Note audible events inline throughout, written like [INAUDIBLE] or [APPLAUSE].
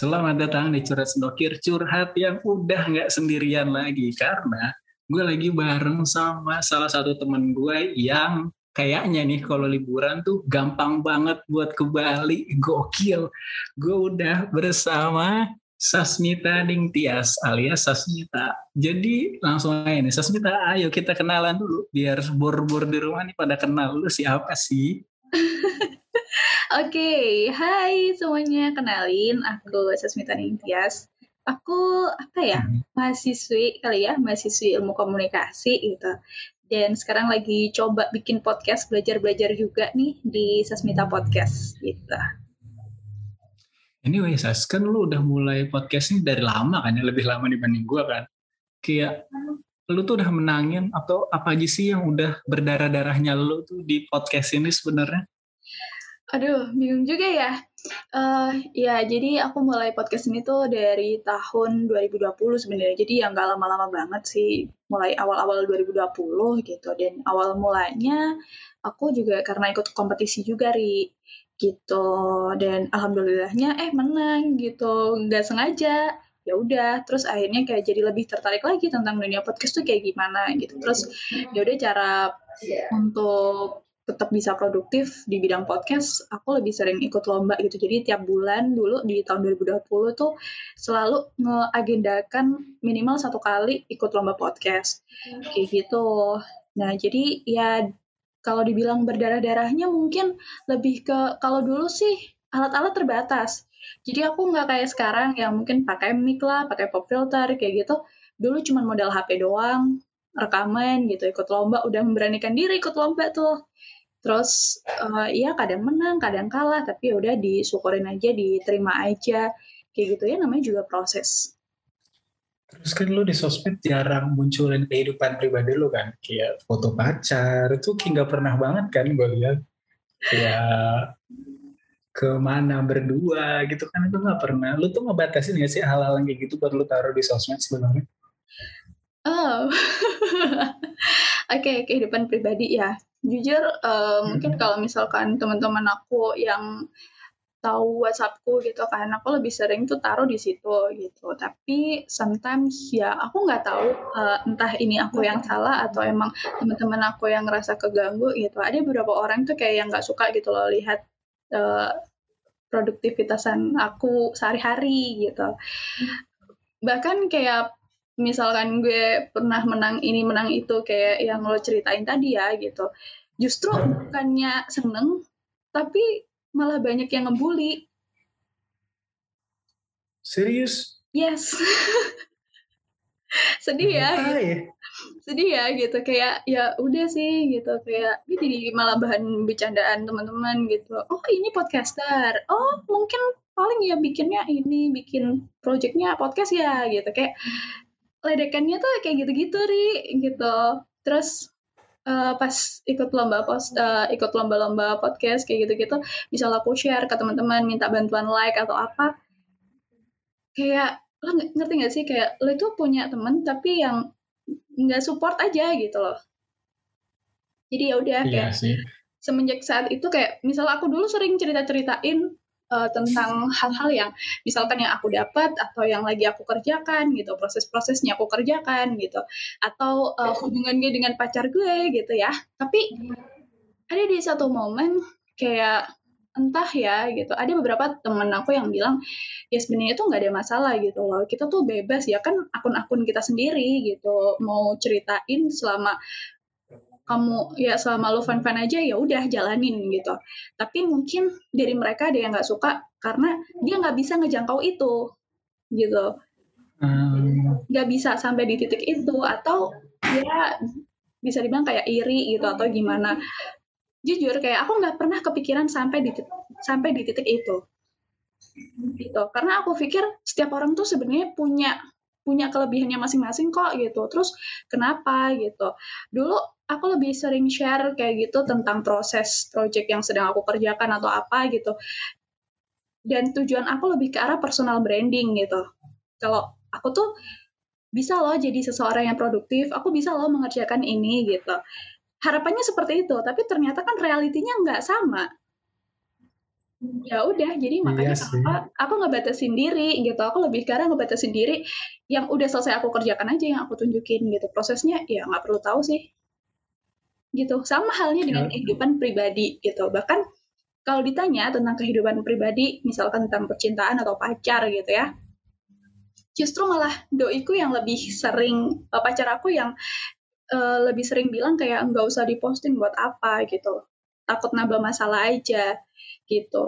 Selamat datang di Curhat Sendokir, curhat yang udah nggak sendirian lagi. Karena gue lagi bareng sama salah satu temen gue yang kayaknya nih kalau liburan tuh gampang banget buat ke Bali. Gokil. Gue udah bersama Sasmita Dingtias alias Sasmita. Jadi langsung aja nih, Sasmita ayo kita kenalan dulu. Biar bor-bor di rumah nih pada kenal lu siapa sih? [LAUGHS] Oke, okay. hai semuanya. Kenalin, aku Sasmita Ningtyas. Aku apa ya, mm-hmm. mahasiswi kali ya, mahasiswi ilmu komunikasi gitu. Dan sekarang lagi coba bikin podcast, belajar-belajar juga nih di Sasmita Podcast gitu. Anyway, Sas, kan lu udah mulai podcast ini dari lama kan ya, lebih lama dibanding gua kan. Kayak lu tuh udah menangin atau apa aja sih yang udah berdarah-darahnya lu tuh di podcast ini sebenarnya? Aduh, bingung juga ya. Uh, ya, jadi aku mulai podcast ini tuh dari tahun 2020 sebenarnya. Jadi yang gak lama-lama banget sih, mulai awal-awal 2020 gitu. Dan awal mulanya aku juga karena ikut kompetisi juga, Ri. Gitu. Dan alhamdulillahnya eh menang gitu. Nggak sengaja. Ya udah, terus akhirnya kayak jadi lebih tertarik lagi tentang dunia podcast tuh kayak gimana gitu. Terus ya udah cara untuk tetap bisa produktif di bidang podcast, aku lebih sering ikut lomba gitu. Jadi tiap bulan dulu di tahun 2020 tuh selalu ngeagendakan minimal satu kali ikut lomba podcast. Kayak gitu. Nah, jadi ya kalau dibilang berdarah-darahnya mungkin lebih ke kalau dulu sih alat-alat terbatas. Jadi aku nggak kayak sekarang yang mungkin pakai mic lah, pakai pop filter kayak gitu. Dulu cuma modal HP doang, rekaman gitu, ikut lomba, udah memberanikan diri ikut lomba tuh. Terus uh, ya kadang menang, kadang kalah, tapi ya udah disyukurin aja, diterima aja. Kayak gitu ya namanya juga proses. Terus kan lu di sosmed jarang munculin kehidupan pribadi lu kan, kayak foto pacar, itu kayak gak pernah banget kan gue lihat. Kayak ke mana berdua gitu kan itu gak pernah. Lu tuh ngebatasin gak sih hal-hal kayak gitu buat lu taruh di sosmed sebenarnya? Oh, [LAUGHS] oke okay, kehidupan pribadi ya jujur uh, mungkin kalau misalkan teman-teman aku yang tahu WhatsAppku gitu kan aku lebih sering tuh taruh di situ gitu. Tapi sometimes ya aku nggak tahu uh, entah ini aku yang salah atau emang teman-teman aku yang ngerasa keganggu gitu. Ada beberapa orang tuh kayak yang nggak suka gitu loh lihat uh, produktivitasan aku sehari-hari gitu. Bahkan kayak misalkan gue pernah menang ini menang itu kayak yang lo ceritain tadi ya gitu. Justru bukannya seneng tapi malah banyak yang ngebully. Serius? Yes. [LAUGHS] Sedih ya, gitu. sedih ya gitu. Kayak ya udah sih gitu. Kayak ini jadi malah bahan bercandaan teman-teman gitu. Oh ini podcaster. Oh mungkin paling ya bikinnya ini bikin projectnya podcast ya gitu. Kayak ledekannya tuh kayak gitu-gitu ri gitu. Terus uh, pas ikut lomba post uh, ikut lomba-lomba podcast kayak gitu-gitu bisa aku share ke teman-teman minta bantuan like atau apa. Kayak lo ngerti gak sih? Kayak lo itu punya temen tapi yang nggak support aja gitu loh. Jadi ya udah iya kayak sih. semenjak saat itu kayak misal aku dulu sering cerita ceritain uh, tentang hal-hal yang misalkan yang aku dapat atau yang lagi aku kerjakan gitu proses-prosesnya aku kerjakan gitu. Atau uh, hubungan dengan pacar gue gitu ya. Tapi ada di satu momen kayak entah ya gitu ada beberapa temen aku yang bilang ya sebenarnya itu nggak ada masalah gitu loh. Kita tuh bebas ya kan akun-akun kita sendiri gitu. Mau ceritain selama kamu ya selama lu fan-fan aja ya udah jalanin gitu. Tapi mungkin dari mereka ada yang nggak suka karena dia nggak bisa ngejangkau itu gitu. Hmm. Nggak hmm. bisa sampai di titik itu atau ya bisa dibilang kayak iri gitu atau gimana. Jujur kayak aku nggak pernah kepikiran sampai di sampai di titik itu gitu karena aku pikir setiap orang tuh sebenarnya punya punya kelebihannya masing-masing kok gitu terus kenapa gitu dulu aku lebih sering share kayak gitu tentang proses project yang sedang aku kerjakan atau apa gitu. Dan tujuan aku lebih ke arah personal branding gitu. Kalau aku tuh bisa loh jadi seseorang yang produktif, aku bisa loh mengerjakan ini gitu. Harapannya seperti itu, tapi ternyata kan realitinya nggak sama. ya udah jadi makanya Iya aku, aku ngebatasin diri gitu aku lebih karena ngebatasin diri yang udah selesai aku kerjakan aja yang aku tunjukin gitu prosesnya ya nggak perlu tahu sih gitu. Sama halnya dengan Ya. kehidupan pribadi gitu. Bahkan kalau ditanya tentang kehidupan pribadi misalkan tentang percintaan atau pacar gitu ya justru malah doiku yang lebih sering eh, pacar aku yang eh, lebih sering bilang kayak nggak usah diposting buat apa gitu. Takut nambah masalah aja gitu.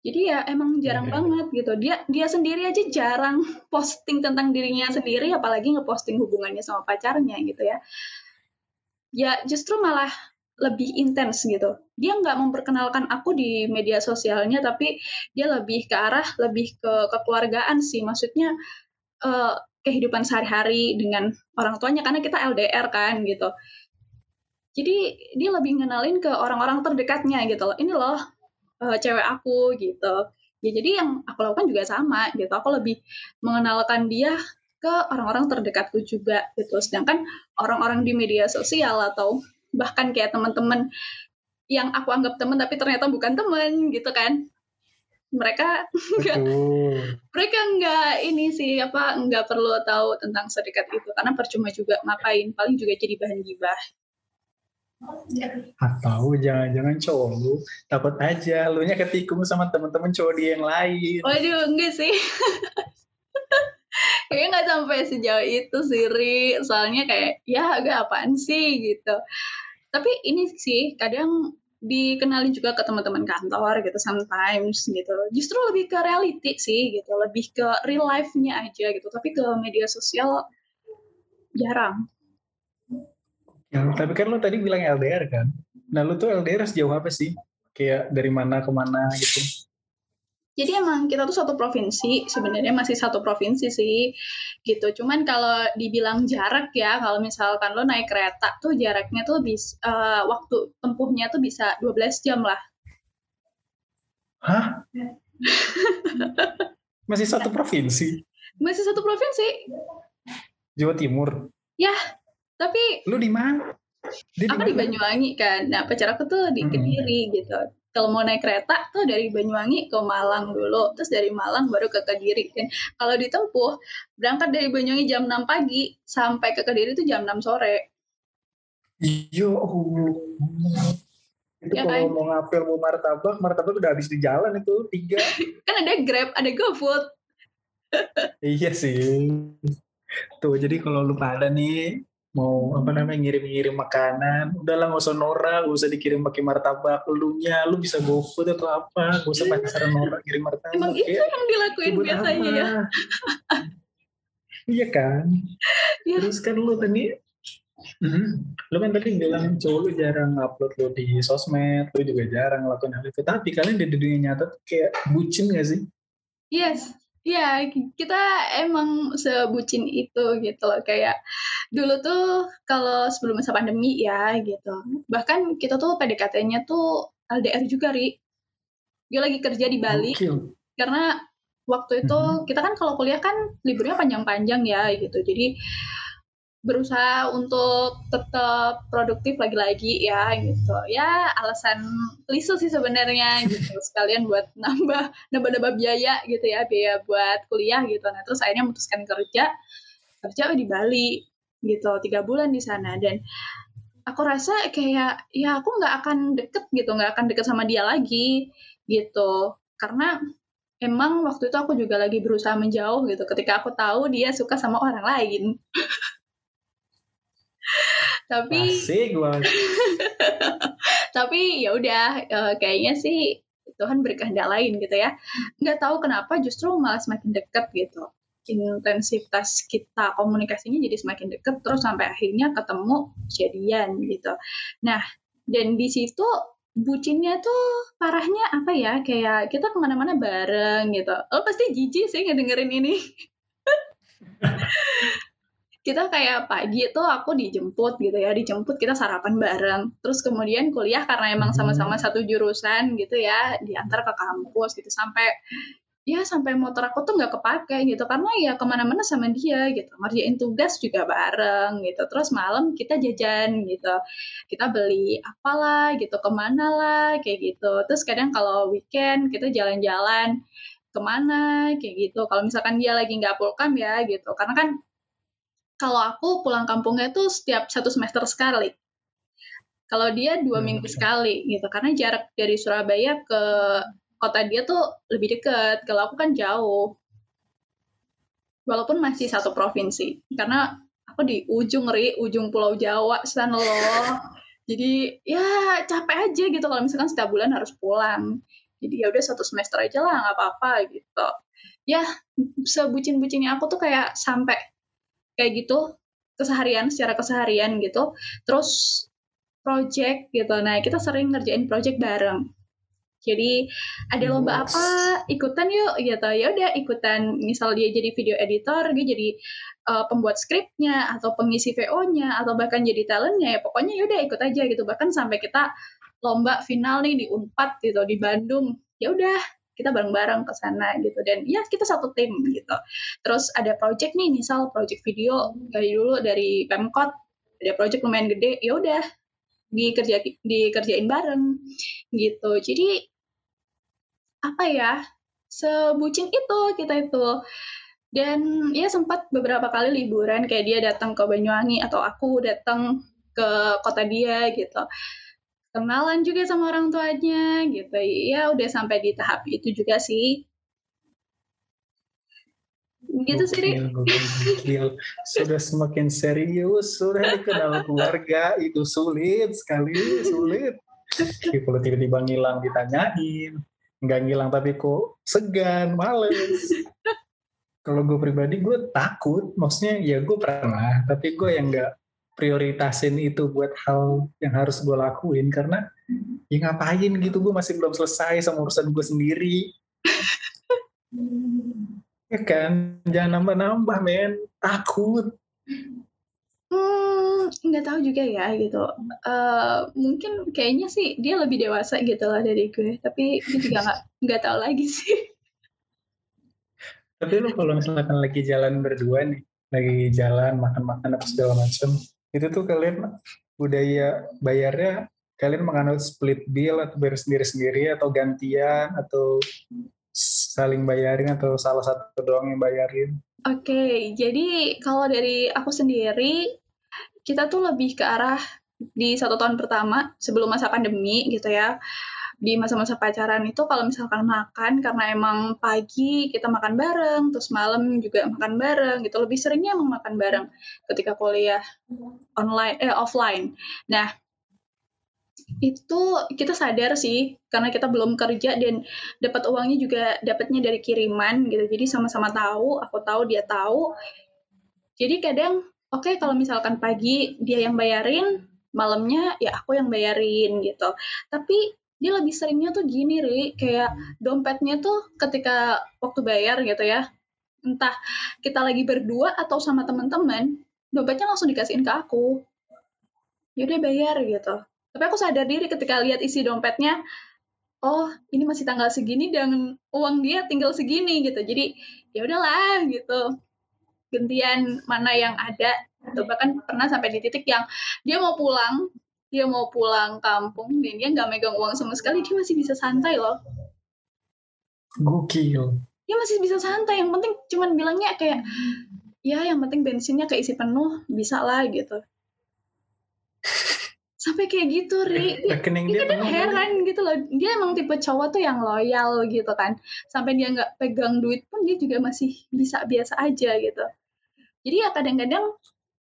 Jadi ya emang jarang Iya. banget gitu. Dia dia sendiri aja jarang posting tentang dirinya sendiri apalagi ngeposting hubungannya sama pacarnya gitu ya ya justru malah lebih intens gitu. Dia nggak memperkenalkan aku di media sosialnya tapi dia lebih ke arah lebih ke kekeluargaan sih. Maksudnya eh, kehidupan sehari-hari dengan orang tuanya karena kita LDR kan gitu. Jadi dia lebih ngenalin ke orang-orang terdekatnya gitu loh. Ini loh eh, cewek aku gitu. Ya jadi yang aku lakukan juga sama gitu. Aku lebih mengenalkan dia ke orang-orang terdekatku juga gitu. Sedangkan orang-orang di media sosial atau bahkan kayak teman-teman yang aku anggap teman tapi ternyata bukan teman gitu kan. Mereka [LAUGHS] nggak Betul. mereka nggak ini sih apa nggak perlu tahu tentang sedekat itu. Karena percuma juga ngapain paling juga jadi bahan gibah. Atau jangan-jangan cowok lu takut aja lu nya ketikung sama teman-teman cowok dia yang lain. waduh enggak sih [LAUGHS] kayaknya nggak sampai sejauh itu sih Ri soalnya kayak ya agak apaan sih gitu tapi ini sih kadang dikenalin juga ke teman-teman kantor gitu sometimes gitu justru lebih ke reality sih gitu lebih ke real life-nya aja gitu tapi ke media sosial jarang Ya, tapi kan lu tadi bilang LDR kan. Nah lu tuh LDR sejauh apa sih? Kayak dari mana ke mana gitu. Jadi emang kita tuh satu provinsi, sebenarnya masih satu provinsi sih, gitu. Cuman kalau dibilang jarak ya, kalau misalkan lo naik kereta tuh jaraknya tuh bis, eh, waktu tempuhnya tuh bisa 12 jam lah. Hah? [LAUGHS] Masih satu provinsi? Masih satu provinsi, Jawa Timur. tapi Lu di mana? Dia aku di? Banyuwangi kan. Nah, pacar aku tuh di Hmm. Kediri gitu. Kalau mau naik kereta tuh dari Banyuwangi ke Malang dulu, terus dari Malang baru ke Kediri kan. Kalau ditempuh, berangkat dari Banyuwangi jam 6 pagi sampai ke Kediri tuh jam 6 sore. Iya, oh. Itu Ya kalau kan? mau ngapel mau martabak, martabak udah habis di jalan itu tiga. [LAUGHS] Kan ada Grab, ada GoFood. iya sih. Tuh, jadi kalau lu pada nih mau apa namanya ngirim-ngirim makanan, udahlah nggak usah norak, nggak usah dikirim pakai martabak, elunya lu bisa GoFood atau apa, nggak usah pacaran norak kirim martabak. Emang itu ya. yang dilakuin buat biasanya ya. apa? iya kan? Iya. Terus kan lu tadi Mhm. Lu kan tadi bilang cowok lu jarang upload lu di sosmed, lu juga jarang ngelakuin hal itu. Tapi kalian di dunia nyata tuh kayak bucin gak sih? Yes. Ya, kita emang sebucin itu gitu loh. Kayak dulu tuh kalau sebelum masa pandemi ya gitu. Bahkan kita tuh PDKT-nya tuh LDR juga, Ri. Dia lagi kerja di Bali. Gokil. karena waktu itu Mhm. kita kan kalau kuliah kan liburnya panjang-panjang ya gitu jadi berusaha untuk tetap produktif lagi-lagi ya gitu ya alasan lisu sih sebenarnya gitu [LAUGHS] sekalian buat nambah nambah-nambah biaya gitu ya biaya buat kuliah gitu nah terus akhirnya memutuskan kerja kerja di Bali gitu tiga bulan di sana. Dan aku rasa kayak ya aku nggak akan deket gitu nggak akan deket sama dia lagi gitu. Karena emang waktu itu aku juga lagi berusaha menjauh gitu ketika aku tahu dia suka sama orang lain. [LAUGHS] Tapi Asik [LAUGHS] tapi ya udah eh, kayaknya sih Tuhan berkehendak lain gitu ya. Nggak tahu kenapa justru malah semakin dekat gitu intensitas kita komunikasinya jadi semakin dekat terus sampai akhirnya ketemu jadian gitu. Nah dan di situ bucinnya tuh parahnya apa ya kayak kita ke mana-mana bareng gitu. Lo pasti jijik sih ngedengerin ini. [LAUGHS] Kita kayak pagi tuh aku dijemput gitu ya dijemput kita sarapan bareng. Terus kemudian kuliah karena emang Hmm. sama-sama satu jurusan gitu ya diantar ke kampus gitu. Sampai ya sampai motor aku tuh nggak kepake gitu. Karena ya ke mana-mana sama dia gitu. Ngerjain tugas juga bareng gitu. Terus malam kita jajan gitu. Kita beli apalah gitu ke mana lah kayak gitu. Terus kadang kalau weekend kita jalan-jalan ke mana kayak gitu. Kalau misalkan dia lagi nggak pulkam ya gitu. Karena kan kalau aku pulang kampungnya tuh setiap satu semester sekali. Kalau dia dua hmm. minggu sekali gitu. Karena jarak dari Surabaya ke kota dia tuh lebih dekat kalau aku kan jauh. Walaupun masih satu provinsi. Karena aku di ujung ri. Ujung pulau Jawa sana loh. Jadi ya capek aja gitu. Kalau misalkan setiap bulan harus pulang. Jadi ya udah satu semester aja lah nggak apa-apa gitu. Ya sebucin-bucinnya aku tuh kayak sampai kayak gitu keseharian secara keseharian gitu. Terus project gitu. Nah kita sering ngerjain project bareng jadi ada lomba apa? Ikutan yuk gitu. Ya udah ikutan. Misal dia jadi video editor dia jadi uh, pembuat skripnya atau pengisi VO-nya atau bahkan jadi talentnya ya pokoknya ya udah ikut aja gitu. Bahkan sampai kita lomba final nih di Unpad gitu di Bandung. Ya udah kita bareng-bareng ke sana gitu. Dan ya kita satu tim gitu. Terus ada project nih misal project video dari dulu dari Pemkot. Ada project lumayan gede ya udah dikerja dikerjain bareng gitu. Jadi apa ya sebucin itu kita itu. Dan ya sempat beberapa kali liburan kayak dia datang ke Banyuwangi atau aku datang ke kota dia gitu. Kenalan juga sama orang tuanya gitu. Ya udah sampai di tahap itu juga sih. Gitu sih sudah semakin serius sudah dikenal keluarga. Itu sulit sekali sulit. Kalau tiba-tiba ngilang ditanyain nggak ngilang tapi kok segan males. [LAUGHS] Kalau gue pribadi gue takut. Maksudnya ya gue pernah tapi gue yang nggak prioritasin itu buat hal yang harus gue lakuin. Karena ya ngapain gitu gue masih belum selesai sama urusan gue sendiri. [LAUGHS] Ya kan? Jangan nambah-nambah men. Takut nggak tahu juga ya gitu. Uh, mungkin kayaknya sih dia lebih dewasa gitu lah dari gue, tapi gue juga nggak nggak tahu lagi sih. Tapi lu kalau misalkan lagi jalan berdua nih, lagi jalan makan-makan apa segala macam, itu tuh kalian budaya bayarnya kalian menganut split bill atau bayar sendiri-sendiri atau gantian atau saling bayarin atau salah satu doang yang bayarin? Oke, okay, jadi kalau dari aku sendiri kita tuh lebih ke arah di satu tahun pertama sebelum masa pandemi gitu ya. Di masa-masa pacaran itu kalau misalkan makan karena emang pagi kita makan bareng terus malam juga makan bareng gitu. Lebih seringnya emang makan bareng ketika kuliah online eh offline. Nah itu kita sadar sih karena kita belum kerja dan dapat uangnya juga dapatnya dari kiriman gitu. Jadi sama-sama tahu aku tahu dia tahu. Jadi kadang oke okay, kalau misalkan pagi dia yang bayarin, malamnya ya aku yang bayarin gitu. Tapi dia lebih seringnya tuh gini, Ri, kayak dompetnya tuh ketika waktu bayar gitu ya, entah kita lagi berdua atau sama teman-teman, dompetnya langsung dikasihin ke aku. Yaudah bayar gitu. Tapi aku sadar diri ketika lihat isi dompetnya, oh ini masih tanggal segini dan uang dia tinggal segini gitu. Jadi ya udahlah gitu gentian mana yang ada. Gitu. bahkan pernah sampai di titik yang dia mau pulang dia mau pulang kampung dan dia nggak megang uang sama sekali dia masih bisa santai loh. Gokil. Dia masih bisa santai. Yang penting cuman bilangnya kayak ya yang penting bensinnya keisi penuh bisa lah gitu. [LAUGHS] Sampai kayak gitu ri. Rekening dia, dia heran gitu loh. Dia emang tipe cowok tuh yang loyal gitu kan. Sampai dia nggak pegang duit pun dia juga masih bisa biasa aja gitu jadi ya kadang-kadang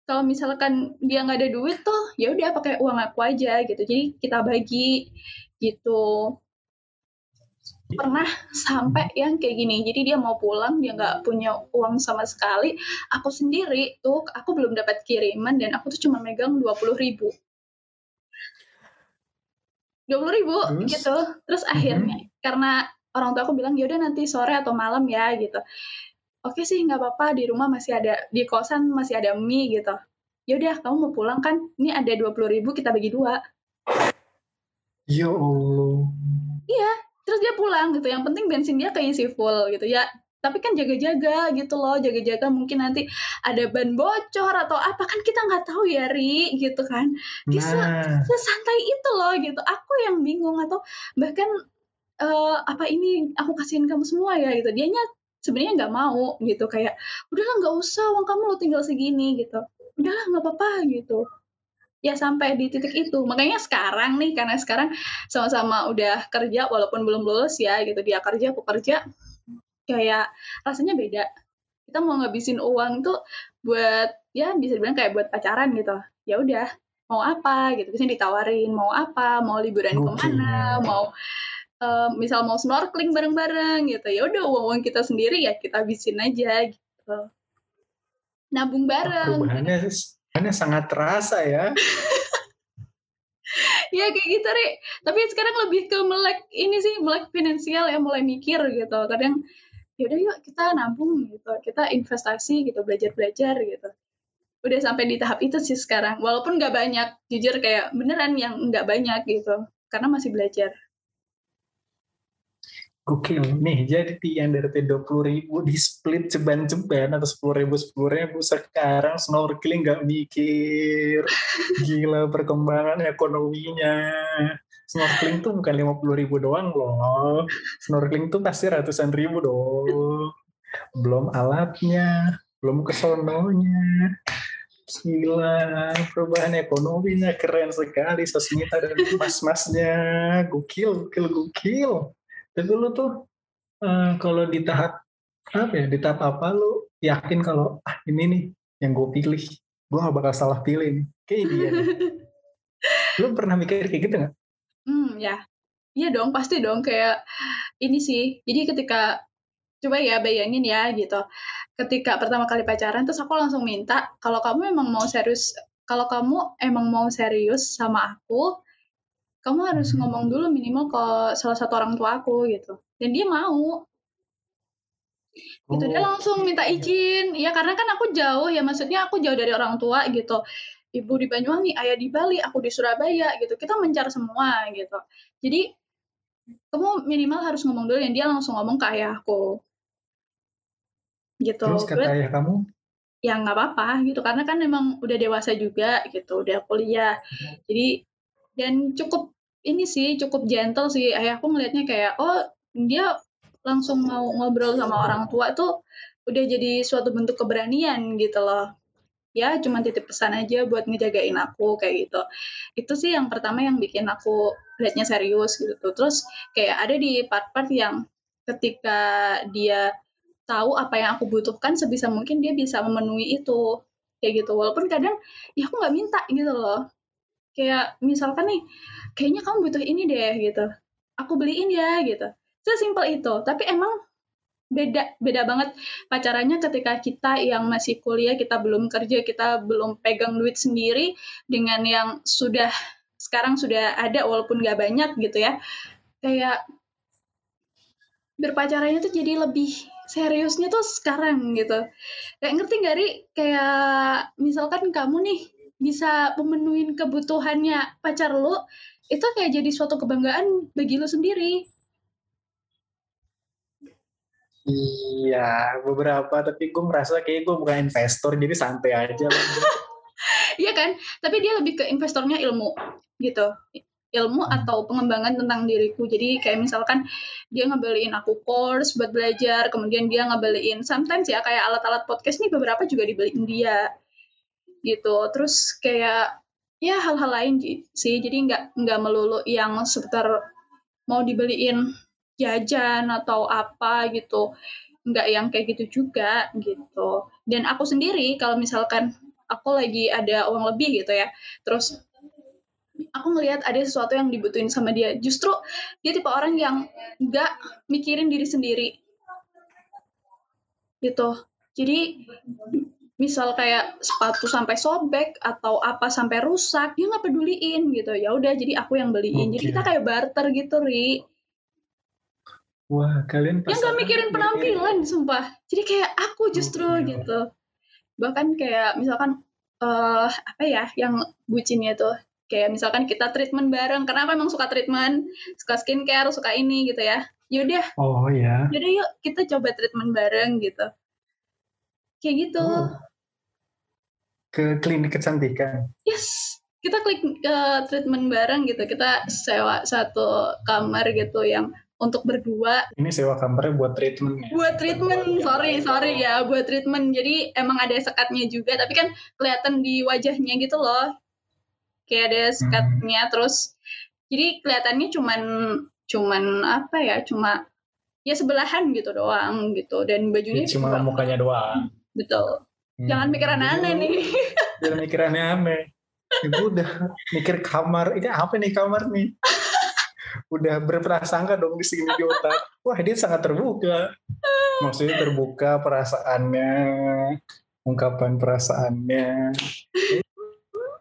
kalau misalkan dia nggak ada duit tuh ya udah pakai uang aku aja gitu. Jadi kita bagi gitu. Pernah sampai yang kayak gini. Jadi dia mau pulang dia nggak punya uang sama sekali. Aku sendiri tuh aku belum dapat kiriman dan aku tuh cuma megang dua puluh ribu. dua puluh ribu terus? gitu. Terus mm -hmm. akhirnya karena orang tua aku bilang ya udah nanti sore atau malam ya gitu oke sih nggak apa-apa di rumah masih ada di kosan masih ada mie gitu. Ya udah kamu mau pulang kan? Ini ada dua puluh ribu kita bagi dua. Ya allah. Iya terus dia pulang gitu. Yang penting bensin dia keisi full gitu ya. Tapi kan jaga-jaga gitu loh jaga-jaga. Mungkin nanti ada ban bocor atau apa. Kan kita nggak tahu ya ri gitu kan. Dia nah. sesantai itu loh gitu. Aku yang bingung atau bahkan uh, apa ini aku kasihin kamu semua ya gitu. Dianya sebenarnya nggak mau gitu kayak udahlah nggak usah uang kamu lo tinggal segini gitu. Udahlah nggak apa-apa gitu. Ya sampai di titik itu. Makanya sekarang nih karena sekarang sama-sama udah kerja walaupun belum lulus ya gitu. Dia kerja aku kerja kayak rasanya beda. Kita mau ngabisin uang tuh buat ya bisa dibilang kayak buat pacaran gitu. Ya udah mau apa gitu. Biasanya ditawarin mau apa mau liburan okay. ke mana mau uh, misal mau snorkeling bareng-bareng gitu. Ya udah uang uang kita sendiri ya kita habisin aja gitu. Nabung bareng. Perubahannya perubahannya sangat terasa ya. [LAUGHS] Ya kayak gitu Ri. tapi sekarang lebih ke melek ini sih melek finansial ya mulai mikir gitu. Kadang yaudah yuk kita nabung gitu. Kita investasi gitu belajar belajar gitu. Udah sampai di tahap itu sih sekarang. Walaupun nggak banyak jujur kayak beneran yang nggak banyak gitu. Karena masih belajar Oke nih jadi dari dua puluh ribu di split ceban-ceban atau sepuluh ribu sepuluh ribu sekarang snorkeling nggak mikir gila perkembangan ekonominya snorkeling tuh bukan lima puluh ribu doang loh. Snorkeling tuh pasti ratusan ribu dong. Belum alatnya, belum kesononya. Gila, perubahan ekonominya keren sekali. Sasmita dan mas-masnya. Gokil, gokil, gokil. Tapi lu tuh uh, kalau di tahap apa ya, di tahap apa lu yakin kalau ah ini nih yang gue pilih. Gue gak bakal salah pilih. Kayak dia. [LAUGHS] lu pernah mikir kayak gitu gak? Hmm, ya. Iya dong, pasti dong kayak ini sih. Jadi ketika coba ya bayangin ya gitu. Ketika pertama kali pacaran terus aku langsung minta kalau kamu emang mau serius kalau kamu emang mau serius sama aku, kamu harus hmm. ngomong dulu minimal ke salah satu orang tua aku gitu. Dan dia mau. Gitu dia oh, langsung minta iya. izin. Ya karena kan aku jauh ya maksudnya aku jauh dari orang tua gitu ibu di Banyuwangi, ayah di Bali, aku di Surabaya gitu. Kita mencar semua gitu. Jadi kamu minimal harus ngomong dulu yang dia langsung ngomong ke ayahku. Gitu. Terus kata ayah kamu? Ya nggak apa-apa gitu karena kan memang udah dewasa juga gitu, udah kuliah. Jadi dan cukup ini sih cukup gentle sih. Ayahku ngelihatnya kayak oh dia langsung mau ngobrol sama orang tua tuh udah jadi suatu bentuk keberanian gitu loh. Ya cuma titip pesan aja buat ngejagain aku kayak gitu. Itu sih yang pertama yang bikin aku liatnya serius gitu. Terus kayak ada di part-part yang ketika dia tahu apa yang aku butuhkan sebisa mungkin dia bisa memenuhi itu kayak gitu. Walaupun kadang ya aku nggak minta gitu loh kayak misalkan nih kayaknya kamu butuh ini deh gitu. Aku beliin ya gitu. Sesimpel itu. Tapi emang beda beda banget pacarannya ketika kita yang masih kuliah kita belum kerja kita belum pegang duit sendiri dengan yang sudah sekarang sudah ada walaupun nggak banyak gitu ya. Kayak berpacarannya tuh jadi lebih seriusnya tuh sekarang gitu. Kayak ngerti nggak ri? Kayak misalkan kamu nih bisa memenuhi kebutuhannya pacar lo itu kayak jadi suatu kebanggaan bagi lo sendiri Iya, beberapa. Tapi gue merasa kayak gue bukan investor, jadi santai aja. [LAUGHS] Iya kan? Tapi dia lebih ke investornya ilmu, gitu. Ilmu hmm. atau pengembangan tentang diriku. Jadi kayak misalkan dia ngebeliin aku course buat belajar, kemudian dia ngebeliin sometimes ya kayak alat-alat podcast nih beberapa juga dibeliin dia, gitu. Terus kayak ya hal-hal lain sih. Jadi nggak nggak melulu yang seputar mau dibeliin jajan atau apa gitu nggak yang kayak gitu juga gitu dan aku sendiri kalau misalkan aku lagi ada uang lebih gitu ya terus aku ngelihat ada sesuatu yang dibutuhin sama dia justru dia tipe orang yang nggak mikirin diri sendiri gitu jadi misal kayak sepatu sampai sobek atau apa sampai rusak dia nggak peduliin gitu. Ya udah jadi aku yang beliin. Okay. jadi kita kayak barter gitu ri. Wah, kalian yang gak mikirin penampilan, sumpah. Jadi kayak aku justru oh, gitu. Bahkan kayak misalkan uh, apa ya, yang bucinnya tuh. Kayak misalkan kita treatment bareng. Karena aku emang suka treatment? Suka skincare suka ini gitu ya. Yaudah Oh ya. yaudah yuk kita coba treatment bareng gitu. Kayak gitu. Oh. Ke klinik kecantikan. yes. Kita klik ke treatment bareng gitu. Kita sewa satu kamar gitu yang untuk berdua. Ini sewa kamarnya buat treatment ya. buat treatment. Sorry sorry ya buat treatment. Jadi emang ada sekatnya juga tapi kan kelihatan di wajahnya gitu loh. Kayak ada sekatnya terus jadi kelihatannya cuman cuman apa ya cuma ya sebelahan gitu doang gitu. Dan bajunya Ini cuma mukanya doang. betul jangan Hmm. mikir aneh-aneh nih Jangan mikir aneh-aneh. Ibu udah mikir kamar. Ini apa nih kamar nih? Udah berprasangka dong di sini di otak. Wah dia sangat terbuka. Maksudnya terbuka perasaannya. Ungkapan perasaannya.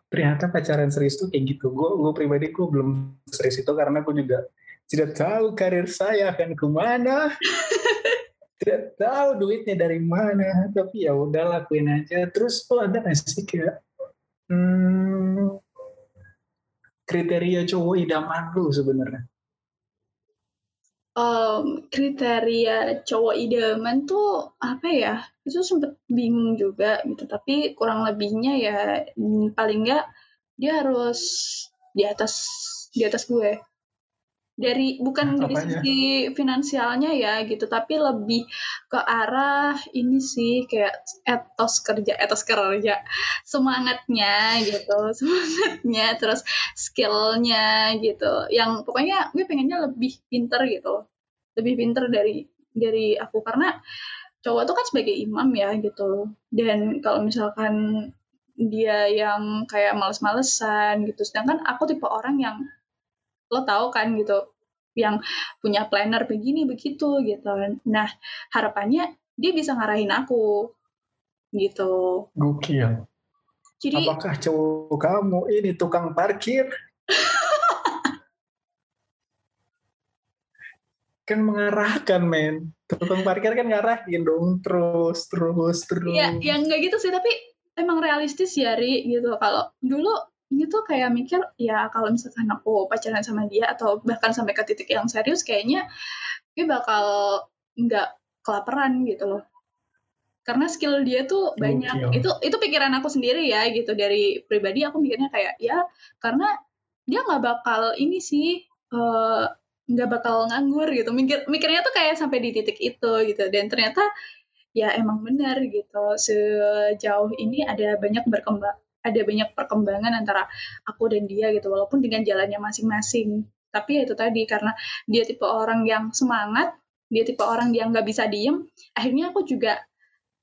Ternyata pacaran serius tuh kayak gitu. Gue gue pribadi gue belum serius itu karena gue juga tidak tahu karir saya akan ke mana. Tidak tahu duitnya dari mana. Tapi ya udah lakuin aja. Terus lo ada nggak sih kayak Hmm, kriteria cowok idaman lu sebenarnya. Em, kriteria cowok idaman tuh apa ya itu sempet bingung juga gitu tapi kurang lebihnya ya paling nggak dia harus di atas di atas gue dari bukan dari Apanya? sisi finansialnya ya gitu. Tapi lebih ke arah ini sih kayak etos kerja etos kerja. Semangatnya gitu. [LAUGHS] Semangatnya terus skillnya gitu. Yang pokoknya gue pengennya lebih pinter gitu. Lebih pinter dari dari aku. Karena cowok tuh kan sebagai imam ya gitu. Dan kalau misalkan dia yang kayak males-malesan gitu. Sedangkan aku tipe orang yang lo tahu kan gitu yang punya planner begini begitu gitu nah harapannya dia bisa ngarahin aku gitu Gokil. jadi Apakah cowok kamu ini tukang parkir? [LAUGHS] kan mengarahkan men. Tukang parkir kan ngarahin dong terus terus terus. ya yang nggak gitu sih tapi emang realistis ya Ri gitu kalau dulu gitu kayak mikir ya kalau misalkan aku pacaran sama dia atau bahkan sampai ke titik yang serius kayaknya gue bakal nggak kelaparan gitu loh. Karena skill dia tuh banyak. itu itu pikiran aku sendiri ya gitu. Dari pribadi aku mikirnya kayak ya karena dia nggak bakal ini sih eh, nggak bakal nganggur gitu. Mikir mikirnya tuh kayak sampai di titik itu gitu. Dan ternyata ya emang benar gitu. Sejauh ini ada banyak berkembang ada banyak perkembangan antara aku dan dia gitu walaupun dengan jalannya masing-masing. Tapi ya itu tadi karena dia tipe orang yang semangat dia tipe orang yang nggak bisa diem akhirnya aku juga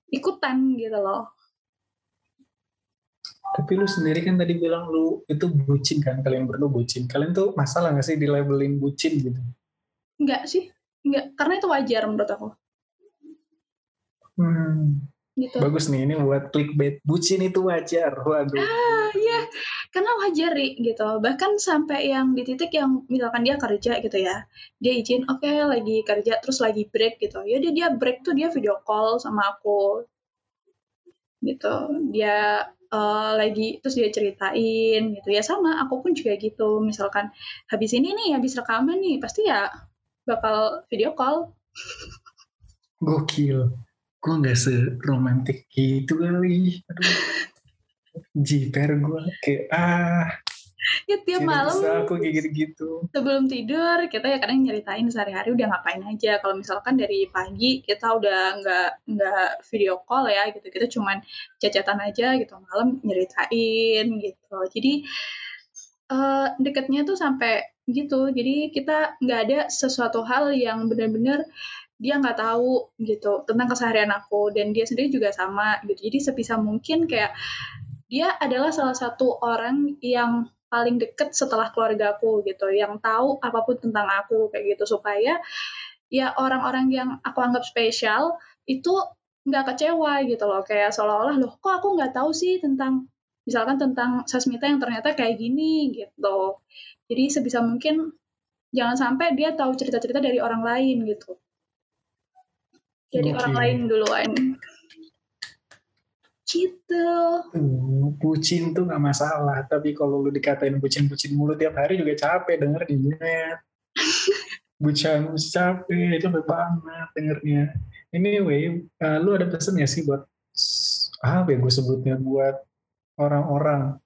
ikutan gitu loh. Tapi lu sendiri kan tadi bilang lu itu bucin kan, kalian berdua bucin. Kalian tuh masalah gak sih di labelin bucin gitu? nggak sih nggak. Karena itu wajar menurut aku. Hmm, gitu. Bagus nih ini buat clickbait. Bucin itu wajar. Waduh. ah iya. Karena wajar gitu. Bahkan sampai yang di titik yang misalkan dia kerja gitu ya. Dia izin oke lagi kerja terus lagi break gitu. Ya dia dia break tuh dia video call sama aku. Gitu. Dia eh, lagi terus dia ceritain gitu. Ya sama aku pun juga gitu. Misalkan habis ini nih habis rekaman nih pasti ya bakal video call. Gokil. Gue gak seromantik gitu kali. Aduh. Jiper gue. Kayak ah. ya tiap malam aku kayak gitu-gitu. sebelum tidur kita ya kadang nyeritain sehari-hari udah ngapain aja kalau misalkan dari pagi kita udah nggak nggak video call ya gitu kita cuman cacatan aja gitu malam nyeritain gitu jadi eh, deketnya tuh sampai gitu jadi kita nggak ada sesuatu hal yang benar-benar dia nggak tahu gitu tentang keseharian aku dan dia sendiri juga sama gitu. Jadi sebisa mungkin kayak dia adalah salah satu orang yang paling deket setelah keluarga aku gitu yang tahu apa pun tentang aku kayak gitu. Supaya ya orang-orang yang aku anggap spesial itu nggak kecewa gitu loh. Kayak seolah-olah loh kok aku nggak tahu sih tentang misalkan tentang Sasmita yang ternyata kayak gini gitu. Jadi sebisa mungkin jangan sampai dia tahu cerita-cerita dari orang lain gitu jadi Oke. orang lain duluan Gitu. Tuh, bucin tuh gak masalah. Tapi kalau lu dikatain bucin-bucin mulu tiap hari juga capek dengernya. [LAUGHS] Bucin capek, capek banget dengernya. Anyway, uh, lu ada pesan gak sih buat apa ya gue sebutnya buat orang-orang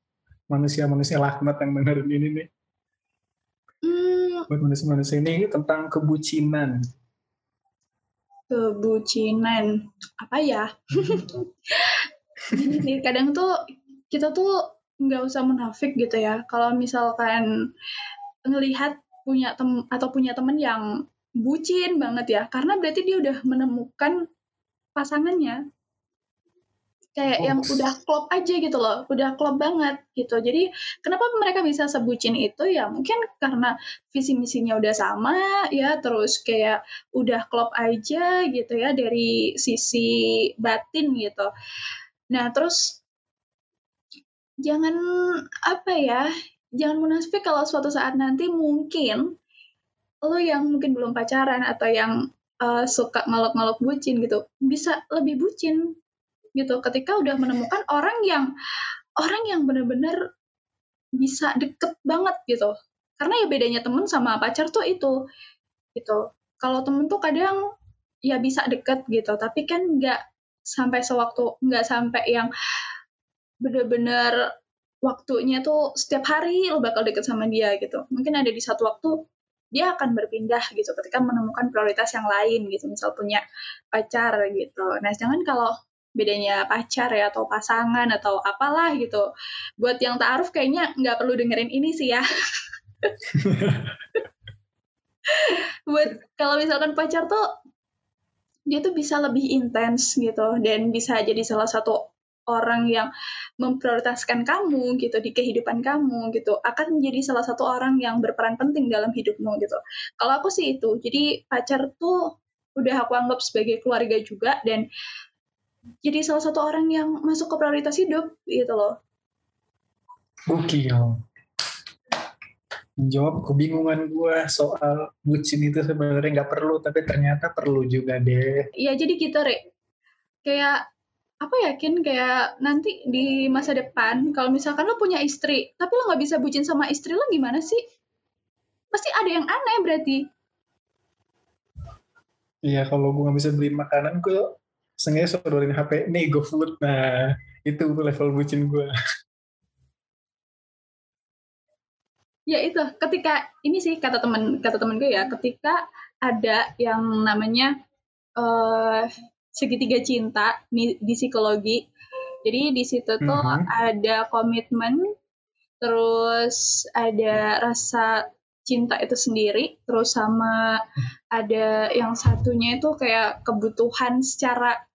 manusia-manusia laknat yang dengerin ini nih Hmm, buat manusia-manusia ini tentang kebucinan kebucinan apa ya? [LAUGHS] Sih, kadang tuh kita tuh nggak usah munafik gitu ya. Kalau misalkan ngelihat punya tem atau punya temen yang bucin banget ya, karena berarti dia udah menemukan pasangannya kayak Oh. yang udah klop aja gitu loh, udah klop banget gitu. Jadi kenapa mereka bisa sebucin itu ya mungkin karena visi misinya udah sama ya, terus kayak udah klop aja gitu ya dari sisi batin gitu. Nah terus jangan apa ya, jangan munafik kalau suatu saat nanti mungkin lo yang mungkin belum pacaran atau yang eh, suka ngelok-ngelok bucin gitu bisa lebih bucin gitu. Ketika udah menemukan orang yang orang yang benar-benar bisa deket banget gitu. Karena ya bedanya temen sama pacar tuh itu gitu. Kalau temen tuh kadang ya bisa deket gitu tapi kan nggak sampai sewaktu nggak sampai yang bener-bener waktunya tuh setiap hari lo bakal deket sama dia gitu. Mungkin ada di satu waktu dia akan berpindah gitu ketika menemukan prioritas yang lain gitu. Misal punya pacar gitu. Nah jangan kalau bedanya pacar ya atau pasangan atau apalah gitu. Buat yang taaruf kayaknya nggak perlu dengerin ini sih ya. [LAUGHS] Buat kalau misalkan pacar tuh dia tuh bisa lebih intens gitu dan bisa jadi salah satu orang yang memprioritaskan kamu gitu di kehidupan kamu gitu akan menjadi salah satu orang yang berperan penting dalam hidupmu gitu. Kalau aku sih itu jadi pacar tuh udah aku anggap sebagai keluarga juga dan jadi salah satu orang yang masuk ke prioritas hidup gitu loh. Gokil. Menjawab kebingungan gue soal bucin itu sebenarnya nggak perlu, tapi ternyata perlu juga deh. ya jadi gitu Re. Kayak apa yakin kayak nanti di masa depan kalau misalkan lo punya istri tapi lo nggak bisa bucin sama istri lo gimana sih? Pasti ada yang aneh berarti. Iya, kalau gue nggak bisa beli makanan, gue sengaja sodorin HP, nih GoFood. Nah, itu level bucin gue. ya itu ketika ini sih kata teman kata temen gue ya ketika ada yang namanya eh segitiga cinta di, di psikologi jadi di situ tuh Mhm. ada komitmen terus ada rasa cinta itu sendiri terus sama ada yang satunya itu kayak kebutuhan secara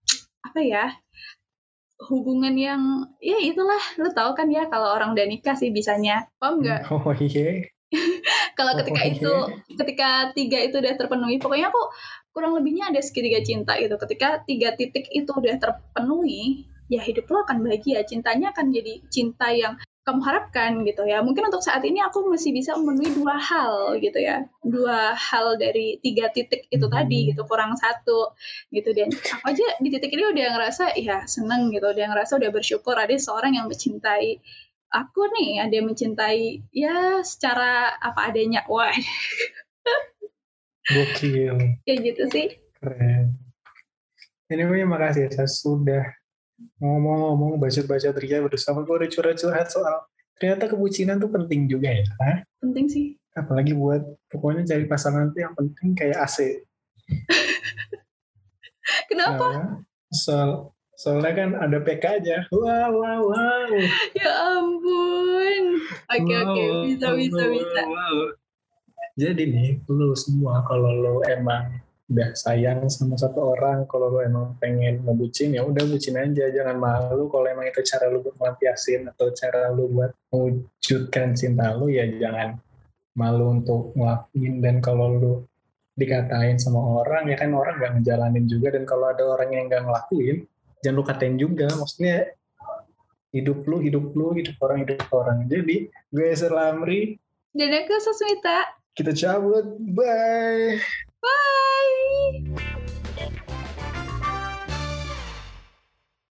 apa ya hubungan yang ya itulah lu tahu kan ya kalau orang udah nikah sih bisanya paham nggak [LAUGHS] Oh iya. kalau Oh, ketika iya. itu ketika tiga itu udah terpenuhi pokoknya aku kurang lebihnya ada segitiga cinta gitu ketika tiga titik itu udah terpenuhi ya hidup lo akan bahagia cintanya akan jadi cinta yang kamu harapkan gitu ya. Mungkin untuk saat ini aku masih bisa memenuhi dua hal gitu ya. Dua hal dari tiga titik itu Hmm. tadi gitu kurang satu gitu. Dan aku aja di titik ini udah ngerasa ya seneng gitu. Udah ngerasa udah bersyukur ada seorang yang mencintai aku nih ada yang mencintai ya secara apa adanya. Wah. Gokil. kayak gitu sih. Keren. Anyway, makasih ya sudah ngomong-ngomong bacot-bacot Ria bersama gue udah curhat-curhat soal ternyata kebucinan tuh penting juga ya. Hah? penting sih Apalagi buat pokoknya cari pasangan tuh yang penting kayak AC. [LAUGHS] kenapa Nah, soal soalnya kan ada PK-nya. Wow, wow, wow. ya ampun oke oke Wow, bisa wow, bisa bisa wow. Jadi nih, lu semua kalau lu emang udah sayang sama satu orang, kalau lu emang pengen ngebucin ya udah bucin aja, jangan malu kalau emang itu cara lu buat melampiasin atau cara lu buat mewujudkan cinta lu ya jangan malu untuk ngelakuin. Dan kalau lu dikatain sama orang ya kan orang gak ngejalanin juga. Dan kalau ada orang yang gak ngelakuin jangan lu katain juga. Maksudnya hidup lu hidup lu hidup orang hidup orang. Jadi gue Selamri dan aku Susmita kita cabut. Bye. Bye Bye.